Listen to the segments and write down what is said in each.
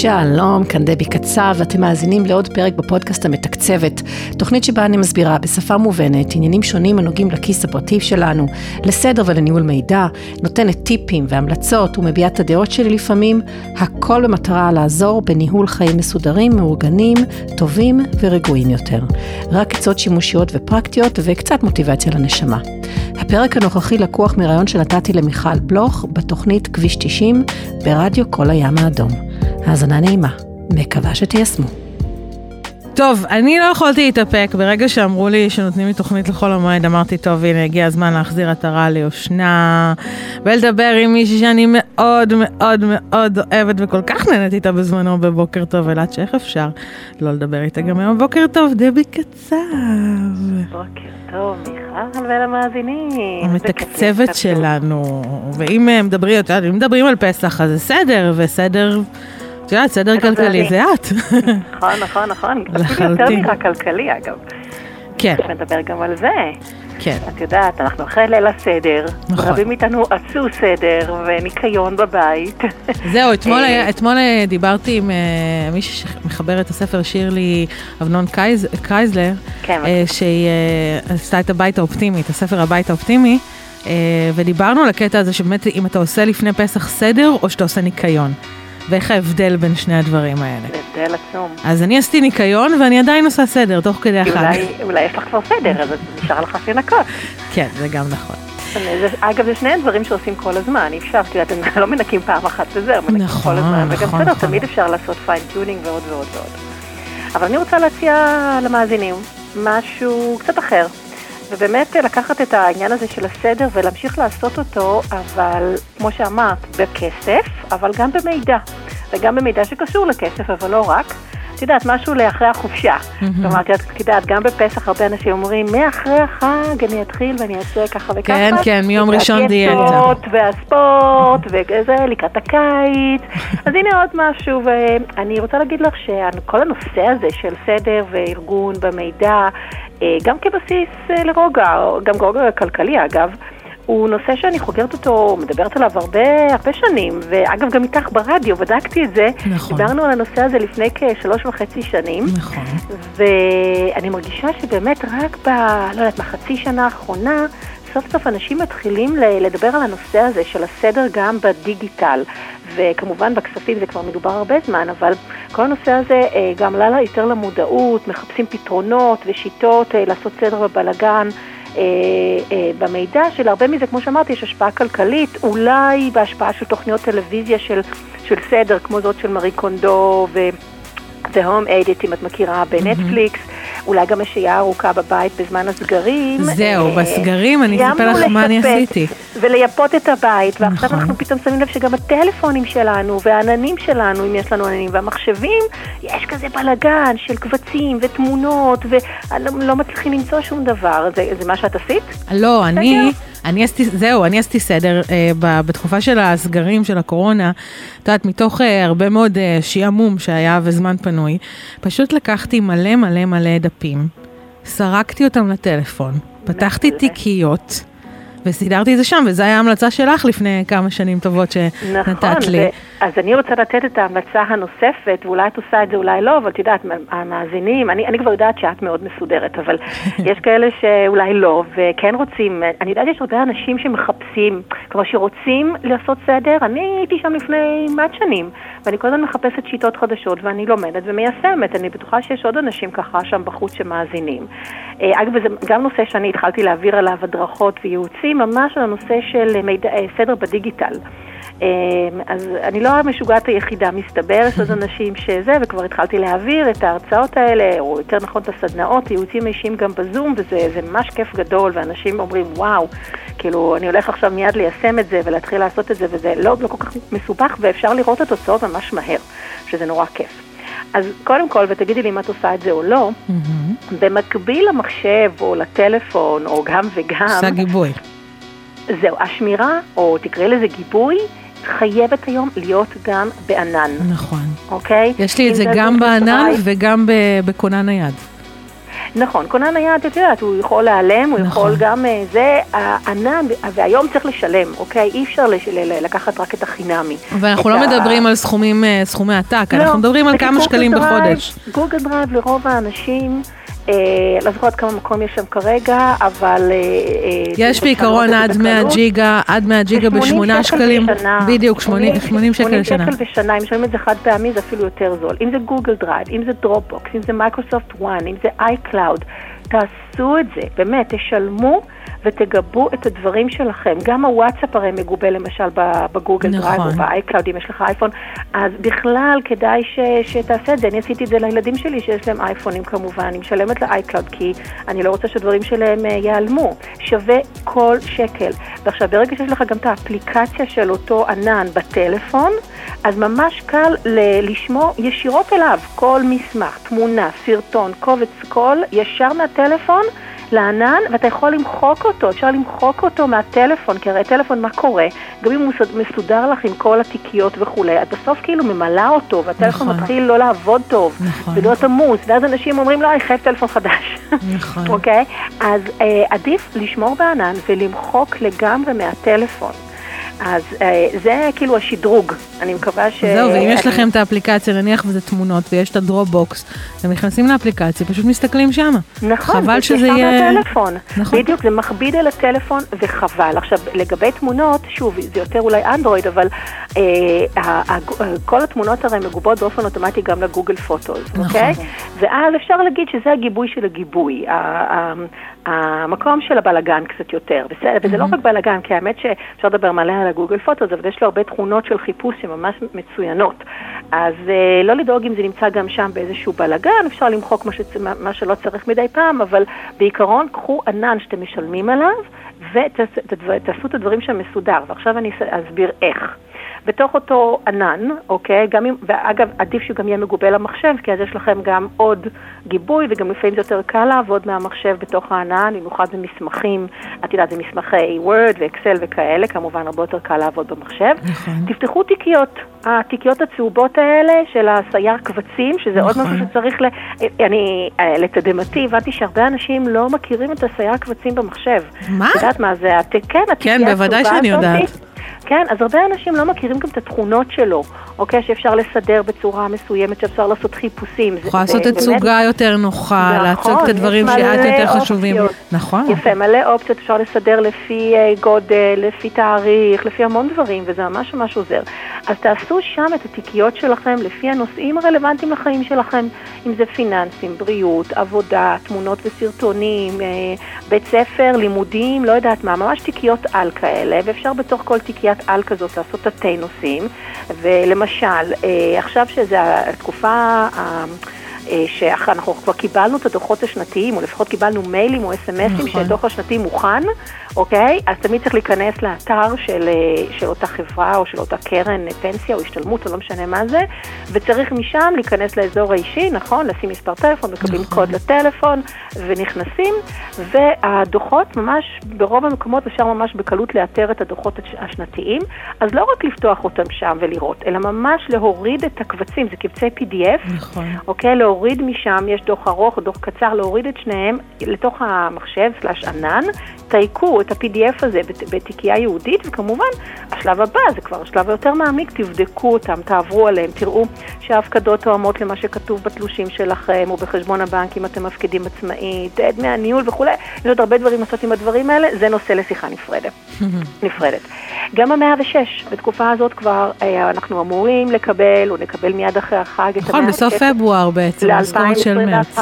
שלום, כאן דבי קצב, ואתם מאזינים לעוד פרק בפודקאסט המתקצבת, תוכנית שבה אני מסבירה בשפה מובנת עניינים שונים הנוגעים לכיס הפרטי שלנו, לסדר ולניהול מידע, נותנת טיפים והמלצות ומביעה את הדעות שלי לפעמים, הכל במטרה לעזור בניהול חיים מסודרים, מאורגנים, טובים ורגועים יותר. רק עצות שימושיות ופרקטיות וקצת מוטיבציה לנשמה. הפרק הנוכחי לקוח מרעיון שנתתי למיכל בלוך בתוכנית כביש 90 ברדיו כל הים האדום. האזנה נעימה, מקווה שתיישמו. טוב, אני לא יכולתי להתאפק, ברגע שאמרו לי שנותנים לי תוכנית לחול המועד, אמרתי, טוב, הנה, הגיע הזמן להחזיר עטרה ליושנה, ולדבר עם מישהי שאני מאוד מאוד מאוד אוהבת וכל כך נהנית איתה בזמנו בבוקר טוב, אלעד שאיך אפשר לא לדבר איתה גם היום בוקר טוב, דבי קצב. בוקר טוב, מיכל ולמאזינים. המתקצבת שלנו, ואם אה, מדברים, את יודעת, אם מדברים על פסח, אז זה סדר, וסדר... את יודעת, סדר כלכלי זה את. נכון, נכון, נכון. אפילו יותר נראה כלכלי, אגב. כן. נדבר גם על זה. כן. את יודעת, אנחנו אחרי ליל הסדר, נכון. רבים מאיתנו עשו סדר וניקיון בבית. זהו, אתמול, אה, היה, אתמול אה, דיברתי עם אה, מישהי שמחבר את הספר שירלי אבנון קייז, קייזלר, כן, אה, שהיא אה, עשתה את הבית האופטימי, את הספר הבית האופטימי, ודיברנו על הקטע הזה שבאמת אם אתה עושה לפני פסח סדר או שאתה עושה ניקיון. ואיך ההבדל בין שני הדברים האלה. זה הבדל עצום. אז אני עשיתי ניקיון ואני עדיין עושה סדר תוך כדי החג. אולי, אולי יש לך כבר סדר, אז נשאר לך לנקות. כן, זה גם נכון. זה, אגב, זה שני דברים שעושים כל הזמן, אי אפשר, את יודעת, הם לא מנקים פעם אחת וזהו, מנקים נכון, כל הזמן, וגם נכון, בסדר, נכון. תמיד אפשר לעשות fine tuning ועוד ועוד ועוד. אבל אני רוצה להציע למאזינים משהו קצת אחר, ובאמת לקחת את העניין הזה של הסדר ולהמשיך לעשות אותו, אבל כמו שאמרת, בכסף, אבל גם במידע, וגם במידע שקשור לכסף, אבל לא רק. את יודעת, משהו לאחרי החופשה. כלומר, את יודעת, גם בפסח הרבה אנשים אומרים, מאחרי החג אני אתחיל ואני אעשה ככה וככה. כן, כן, מיום ראשון דיאטה. והדיאטות והספורט וזה, לקראת הקיץ. אז הנה עוד משהו, ואני רוצה להגיד לך שכל הנושא הזה של סדר וארגון במידע, גם כבסיס אה, לרוגע, גם רוגע כלכלי אגב, הוא נושא שאני חוקרת אותו, מדברת עליו הרבה, הרבה שנים, ואגב גם איתך ברדיו, בדקתי את זה. נכון. דיברנו על הנושא הזה לפני כשלוש וחצי שנים. נכון. ואני מרגישה שבאמת רק ב... לא יודעת, בחצי שנה האחרונה, סוף סוף אנשים מתחילים לדבר על הנושא הזה של הסדר גם בדיגיטל. וכמובן בכספים זה כבר מדובר הרבה זמן, אבל כל הנושא הזה אה, גם עלה יותר למודעות, מחפשים פתרונות ושיטות אה, לעשות סדר בבלגן. אה, במידע שלהרבה מזה, כמו שאמרתי, יש השפעה כלכלית, אולי בהשפעה של תוכניות טלוויזיה של, של סדר, כמו זאת של מארי קונדו ו... והום אדיט, אם את מכירה, בנטפליקס, אולי גם יש שהייה ארוכה בבית בזמן הסגרים. זהו, אה, בסגרים אני אספר לך מה אני עשיתי. ולייפות את הבית, ועכשיו נכון. אנחנו פתאום שמים לב שגם הטלפונים שלנו, והעננים שלנו, אם יש לנו עננים, והמחשבים, יש כזה בלאגן של קבצים ותמונות, ולא לא מצליחים למצוא שום דבר. זה, זה מה שאת עשית? לא, אני, אני עשיתי, זהו, אני עשיתי סדר אה, ב- בתקופה של הסגרים של הקורונה, את יודעת, מתוך אה, הרבה מאוד אה, שעמום שהיה וזמן פנוי, פשוט לקחתי מלא מלא מלא דפים, סרקתי אותם לטלפון, פתחתי. תיקיות. וסידרתי את זה שם, וזו הייתה המלצה שלך לפני כמה שנים טובות שנתת נכון, לי. ו- אז אני רוצה לתת את ההמלצה הנוספת, ואולי את עושה את זה, אולי לא, אבל את יודעת, המאזינים, אני, אני כבר יודעת שאת מאוד מסודרת, אבל יש כאלה שאולי לא, וכן רוצים, אני יודעת שיש הרבה אנשים שמחפשים, כלומר שרוצים לעשות סדר, אני הייתי שם לפני מעט שנים, ואני כל הזמן מחפשת שיטות חדשות, ואני לומדת ומיישמת, אני בטוחה שיש עוד אנשים ככה שם בחוץ שמאזינים. אה, אגב, זה גם נושא שאני התחלתי להעביר עליו הדרכות וייעוצים, ממש על הנושא של מידע, אה, סדר בדיגיטל. אה, אז אני לא המשוגעת היחידה, מסתבר, יש עוד אנשים שזה, וכבר התחלתי להעביר את ההרצאות האלה, או יותר נכון את הסדנאות, ייעוצים אישיים גם בזום, וזה זה ממש כיף גדול, ואנשים אומרים, וואו, כאילו, אני הולך עכשיו מיד ליישם את זה ולהתחיל לעשות את זה, וזה לא, לא כל כך מסובך, ואפשר לראות את התוצאות ממש מהר, שזה נורא כיף. אז קודם כל, ותגידי לי אם את עושה את זה או לא, מהמם. במקביל למחשב או לטלפון, או גם וגם, עושה גיבוי. זהו, השמירה, או תקראי לזה גיבוי, חייבת היום להיות גם בענן, נכון. אוקיי? יש לי את אם זה גם אזור בענן אשראי- וגם בכונן נייד. נכון, כונן נייד, את יודעת, הוא יכול להיעלם, הוא נכון. יכול גם, אה, זה הענן, והיום צריך לשלם, אוקיי? אי אפשר לש- ל- לקחת רק את החינמי. ואנחנו את לא ה- מדברים על סכומים, אה, סכומי עתק, לא, אנחנו מדברים על זה כמה שקלים דרייב, בחודש. Google Drive לרוב האנשים, לא זוכרת כמה מקום יש שם כרגע, אבל... אה, אה, יש בעיקרון עד את זה 100 בקלות. ג'יגה, עד 100 ג'יגה זה 80 בשמונה שקל שקלים. בשנה. בדיוק, 80 80 שקל 80 לשנה. שקל בשנה, אם משלמים את זה חד פעמי זה אפילו יותר זול. אם זה Google Drive, אם זה Dropbox, אם זה Microsoft One, אם זה iCloud, תעשו את זה, באמת, תשלמו ותגבו את הדברים שלכם. גם הוואטסאפ הרי מגובה למשל בגוגל נכון. Drive או ב iCloud, אם יש לך אייפון, אז בכלל כדאי ש, שתעשה את זה. אני עשיתי את זה לילדים שלי שיש להם אייפונים כמובן, אני משלמת ל iCloud כי אני לא רוצה שהדברים שלהם אה, ייעלמו. שווה כל שקל. ועכשיו, ברגע שיש לך גם את האפליקציה של אותו ענן בטלפון, אז ממש קל ל- לשמור ישירות אליו כל מסמך, תמונה, סרטון, קובץ קול, ישר מהטלפון. לענן, ואתה יכול למחוק אותו, אפשר למחוק אותו מהטלפון, כי הרי הטלפון, מה קורה? גם אם הוא מסוד- מסודר לך עם כל התיקיות וכולי, את בסוף כאילו ממלאה אותו, והטלפון נכון. מתחיל לא לעבוד טוב, נכון. ולהיות עמוס, ואז אנשים אומרים, לא, אני חייב טלפון חדש. נכון. אוקיי? אז אה, עדיף לשמור בענן ולמחוק לגמרי מהטלפון. אז אה, זה כאילו השדרוג, אני מקווה ש... זהו, ואם יש אני- לכם את האפליקציה, נניח וזה תמונות, ויש את הדרופבוקס, אתם נכנסים לאפליקציה, פשוט מסתכלים שם. נכון, חבל זה שזה יהיה... מהטלפון. נכון. בדיוק, זה מכביד על הטלפון וחבל. עכשיו, לגבי תמונות, שוב, זה יותר אולי אנדרואיד, אבל אה, ה- ה- כל התמונות הרי מגובות באופן אוטומטי גם לגוגל פוטוס, נכון. אוקיי? ואז אפשר להגיד שזה הגיבוי של הגיבוי. המקום של הבלגן קצת יותר, בסדר, וזה לא רק בלגן, כי האמת שאפשר לדבר מלא על הגוגל פוטוס, אבל יש לו הרבה תכונות של חיפוש שממש מצוינות. אז אה, לא לדאוג אם זה נמצא גם שם באיזשהו בלגן, אפשר למחוק מה, שצ... מה- שלא צריך מדי פעם, אבל בעיקרון קחו ענן שאתם משלמים עליו ותעשו את הדברים שם מסודר. ועכשיו אני אס- אסביר איך. בתוך אותו ענן, אוקיי, גם אם, ואגב, עדיף שהוא גם יהיה מגובה למחשב, כי אז יש לכם גם עוד גיבוי, וגם לפעמים זה יותר קל לעבוד מהמחשב בתוך הענן, במיוחד במסמכים, את יודעת, זה מסמכי וורד ואקסל וכאלה, כמובן הרבה יותר קל לעבוד במחשב. נכון. תפתחו תיקיות, התיקיות הצהובות האלה של הסייר קבצים, שזה עוד נכון. משהו שצריך, ל... אני, אה, לתדהמתי, הבנתי שהרבה אנשים לא מכירים את הסייר קבצים במחשב. מה? את יודעת מה זה? כן, כן, בוודאי שאני. יודעת. כן, אז הרבה אנשים לא מכירים גם את התכונות שלו, אוקיי? שאפשר לסדר בצורה מסוימת, שאפשר לעשות חיפושים. יכולה לעשות תצוגה יותר נוחה, נכון, להצוג את הדברים שאת יותר חשובים. נכון. יפה, מלא אופציות אפשר לסדר לפי אה, גודל, לפי תאריך, לפי המון דברים, וזה ממש ממש עוזר. אז תעשו שם את התיקיות שלכם לפי הנושאים הרלוונטיים לחיים שלכם, אם זה פיננסים, בריאות, עבודה, תמונות וסרטונים, אה, בית ספר, לימודים, לא יודעת מה, ממש תיקיות על כאלה, ואפשר בתוך כל תיקיית על כזאת לעשות תתי נושאים. ולמשל, אה, עכשיו שזו התקופה... אה, שאנחנו כבר קיבלנו את הדוחות השנתיים, או לפחות קיבלנו מיילים או אס.אם.אסים נכון. שהדוח השנתי מוכן, אוקיי? אז תמיד צריך להיכנס לאתר של, אה, של אותה חברה או של אותה קרן אה, פנסיה או השתלמות או לא משנה מה זה, וצריך משם להיכנס לאזור האישי, נכון? לשים מספר טלפון, מקבלים נכון. קוד לטלפון ונכנסים, והדוחות ממש, ברוב המקומות אפשר ממש בקלות לאתר את הדוחות הש- השנתיים, אז לא רק לפתוח אותם שם ולראות, אלא ממש להוריד את הקבצים, זה קבצי PDF. נכון. אוקיי, להוריד משם, יש דוח ארוך דוח קצר, להוריד את שניהם לתוך המחשב סלאש ענן, תייקו את ה-PDF הזה בת- בתיקייה ייעודית, וכמובן, השלב הבא, זה כבר השלב היותר מעמיק, תבדקו אותם, תעברו עליהם, תראו שההפקדות תואמות למה שכתוב בתלושים שלכם, או בחשבון הבנק אם אתם מפקידים עצמאית, אה, דמי הניהול וכולי, יש עוד הרבה דברים לעשות עם הדברים האלה, זה נושא לשיחה נפרדת. נפרדת. גם המאה ושש, בתקופה הזאת כבר אה, אנחנו אמורים לקבל, או נקבל מיד אחרי החג את נכון, המאה בסוף ושש. פברואר בעצם, המשכורת של מרץ. ל-2021.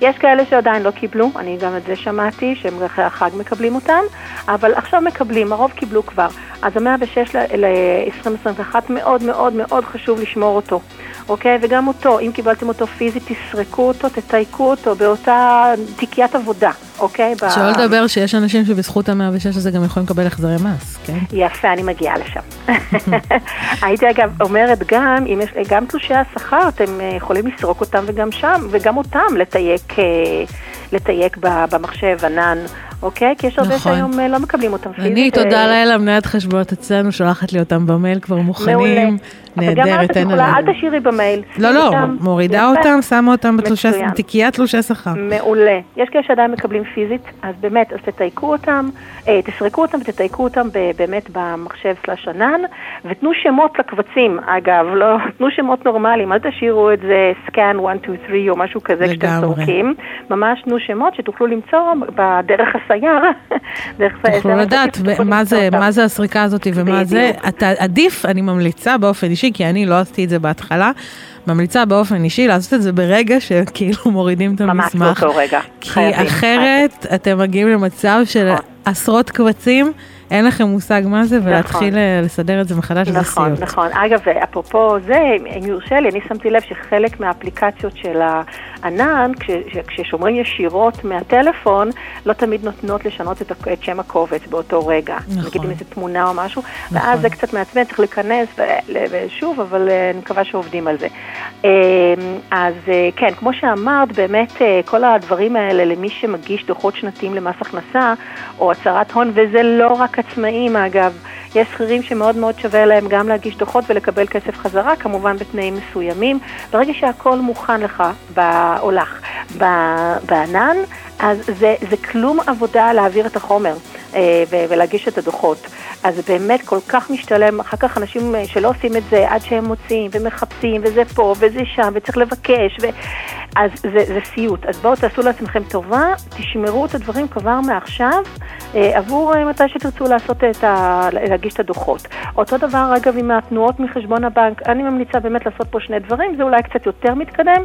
יש כאלה שעדיין לא קיבלו, אני גם את זה שמעתי, שהם אחרי החג מקבלים אותם, אבל עכשיו מקבלים, הרוב קיבלו כבר. אז המאה ושש ל-2021 מאוד מאוד מאוד חשוב לשמור אותו, אוקיי? וגם אותו, אם קיבלתם אותו פיזית, תסרקו אותו, תתייקו אותו באותה תיקיית עבודה, אוקיי? ב- שלא לדבר שיש אנשים שבזכות ה-106 הזה גם יכולים לקבל החזרי מס, כן? יפה, אני מגיעה לשם. הייתי אגב אומרת גם, אם יש, גם תלושי השכר, אתם אה, יכולים לסרוק אותם וגם שם, וגם אותם לתייק, אה, לתייק במחשב ענן, אוקיי? כי יש הרבה נכון. שהיום אה, לא מקבלים אותם פיזית. אני, תודה אה, לאל, המנהלת חשבונות אצלנו, שולחת לי אותם במייל כבר מעולה. מוכנים. אז נהדרת, אין עליהם. אל תשאירי במייל. לא, לא, אותם. מורידה יפה. אותם, שמה אותם. תיקיית תלושי שכר. מעולה. יש כאלה שעדיין מקבלים פיזית, אז באמת, אז תתייקו אותם, אה, תסרקו אותם ותתייקו אותם ב- באמת במחשב סלש ענן, ותנו שמות לקבצים, אגב, לא, תנו שמות נורמליים, אל תשאירו את זה scan 1, 2, 3 או משהו כזה כשאתם לגמרי. סורקים, ממש תנו שמות שתוכלו למצוא בדרך הסייר, תוכלו לדעת מה זה, הסריקה הזאת ומה זה. עדיף, אני ממליצה באופן אישי, כי אני לא עשיתי את זה בהתחלה, ממליצה באופן אישי לעשות את זה ברגע שכאילו מורידים את ממש המסמך. באותו רגע. כי חייבים, אחרת אתם מגיעים למצב של נכון. עשרות קבצים, אין לכם מושג מה זה, ולהתחיל אה, לסדר את זה מחדש זה נכון, סיוט. נכון. אגב, אפרופו זה, אם יורשה לי, אני שמתי לב שחלק מהאפליקציות של הענן, כש, כששומרים ישירות מהטלפון, לא תמיד נותנות לשנות את, את שם הקובץ באותו רגע. נכון. נגיד עם איזה תמונה או משהו, נכון. ואז זה קצת מעצבן, צריך להיכנס ושוב, אבל אה, אני מקווה שעובדים על זה. אה, אז אה, כן, כמו שאמרת, באמת אה, כל הדברים האלה למי שמגיש דוחות שנתיים למס הכנסה, או הצהרת הון, וזה לא רק עצמאים אגב, יש שכירים שמאוד מאוד שווה להם גם להגיש דוחות ולקבל כסף חזרה, כמובן בתנאים מסוימים. ברגע שהכל מוכן לך, או לך, בענן, אז זה, זה כלום עבודה להעביר את החומר ולהגיש את הדוחות. אז באמת כל כך משתלם, אחר כך אנשים אה, שלא עושים את זה עד שהם מוצאים ומחפשים, וזה פה וזה שם, וצריך לבקש, ו... אז זה, זה סיוט. אז בואו תעשו לעצמכם טובה, תשמרו את הדברים כבר מעכשיו, אה, עבור אה, מתי שתרצו לעשות את ה... להגיש את הדוחות. אותו דבר, אגב, עם התנועות מחשבון הבנק. אני ממליצה באמת לעשות פה שני דברים, זה אולי קצת יותר מתקדם.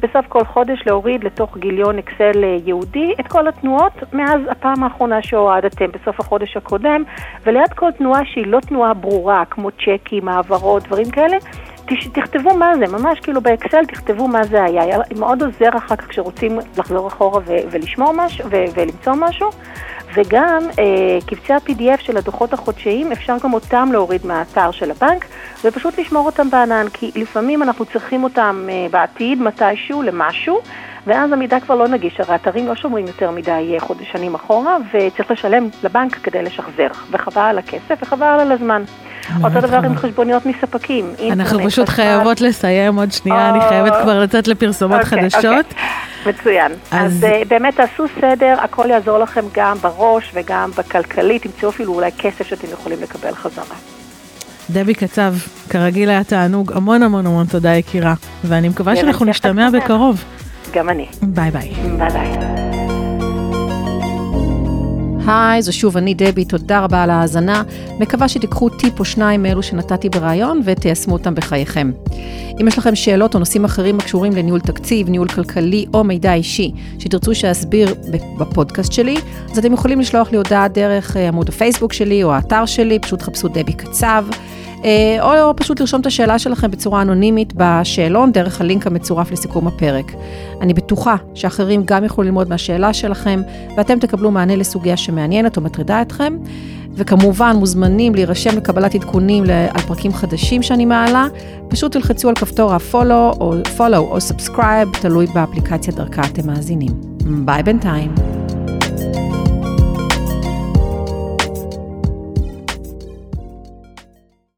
בסוף כל חודש להוריד לתוך גיליון אקסל אה, ייעודי את כל התנועות מאז הפעם האחרונה שהורדתם, בסוף החודש הקודם, וליד כל תנועה שהיא לא תנועה ברורה, כמו צ'קים, העברות, דברים כאלה, תכתבו מה זה, ממש כאילו באקסל תכתבו מה זה היה. מאוד עוזר אחר כך כשרוצים לחזור אחורה ולשמור משהו, ולמצוא משהו. וגם אה, קבצי ה-PDF של הדוחות החודשיים, אפשר גם אותם להוריד מהאתר של הבנק, ופשוט לשמור אותם בענן, כי לפעמים אנחנו צריכים אותם אה, בעתיד, מתישהו, למשהו, ואז המידע כבר לא נגיש, הרי אתרים לא שומרים יותר מדי אה, חודש שנים אחורה, וצריך לשלם לבנק כדי לשחזר, וחבל על הכסף וחבל על הזמן. אותו דבר עם חשבוניות מספקים. אנחנו פשוט. חייבות לסיים עוד שנייה, אני. חייבת כבר לצאת לפרסומות אוקיי, חדשות. אוקיי. מצוין. אז- אה, באמת תעשו סדר, הכל יעזור לכם גם בראש וגם בכלכלי, תמצאו אפילו אולי כסף שאתם יכולים לקבל חזרה. דבי קצב, כרגיל היה תענוג, המון המון המון תודה יקירה, ואני מקווה שאנחנו נשתמע. בקרוב. גם אני. ביי ביי. ביי ביי. היי, זו שוב אני דבי, תודה רבה על ההאזנה. מקווה שתיקחו טיפ או שניים מאלו שנתתי בריאיון ותיישמו אותם בחייכם. אם יש לכם שאלות או נושאים אחרים הקשורים לניהול תקציב, ניהול כלכלי או מידע אישי שתרצו שאסביר בפודקאסט שלי, אז אתם יכולים לשלוח לי הודעה דרך אה, עמוד הפייסבוק שלי או האתר שלי, פשוט חפשו דבי קצב. אה, או פשוט לרשום את השאלה שלכם בצורה אנונימית בשאלון דרך הלינק המצורף לסיכום הפרק. אני בטוחה שאחרים גם יוכלו ללמוד מהשאלה שלכם, ואתם תקבלו מענה לסוגיה שמעניינת או מטרידה אתכם. וכמובן מוזמנים להירשם לקבלת עדכונים על פרקים חדשים שאני מעלה, פשוט תלחצו על כפתור ה-follow או follow או subscribe, תלוי באפליקציה דרכה אתם מאזינים. ביי בינתיים.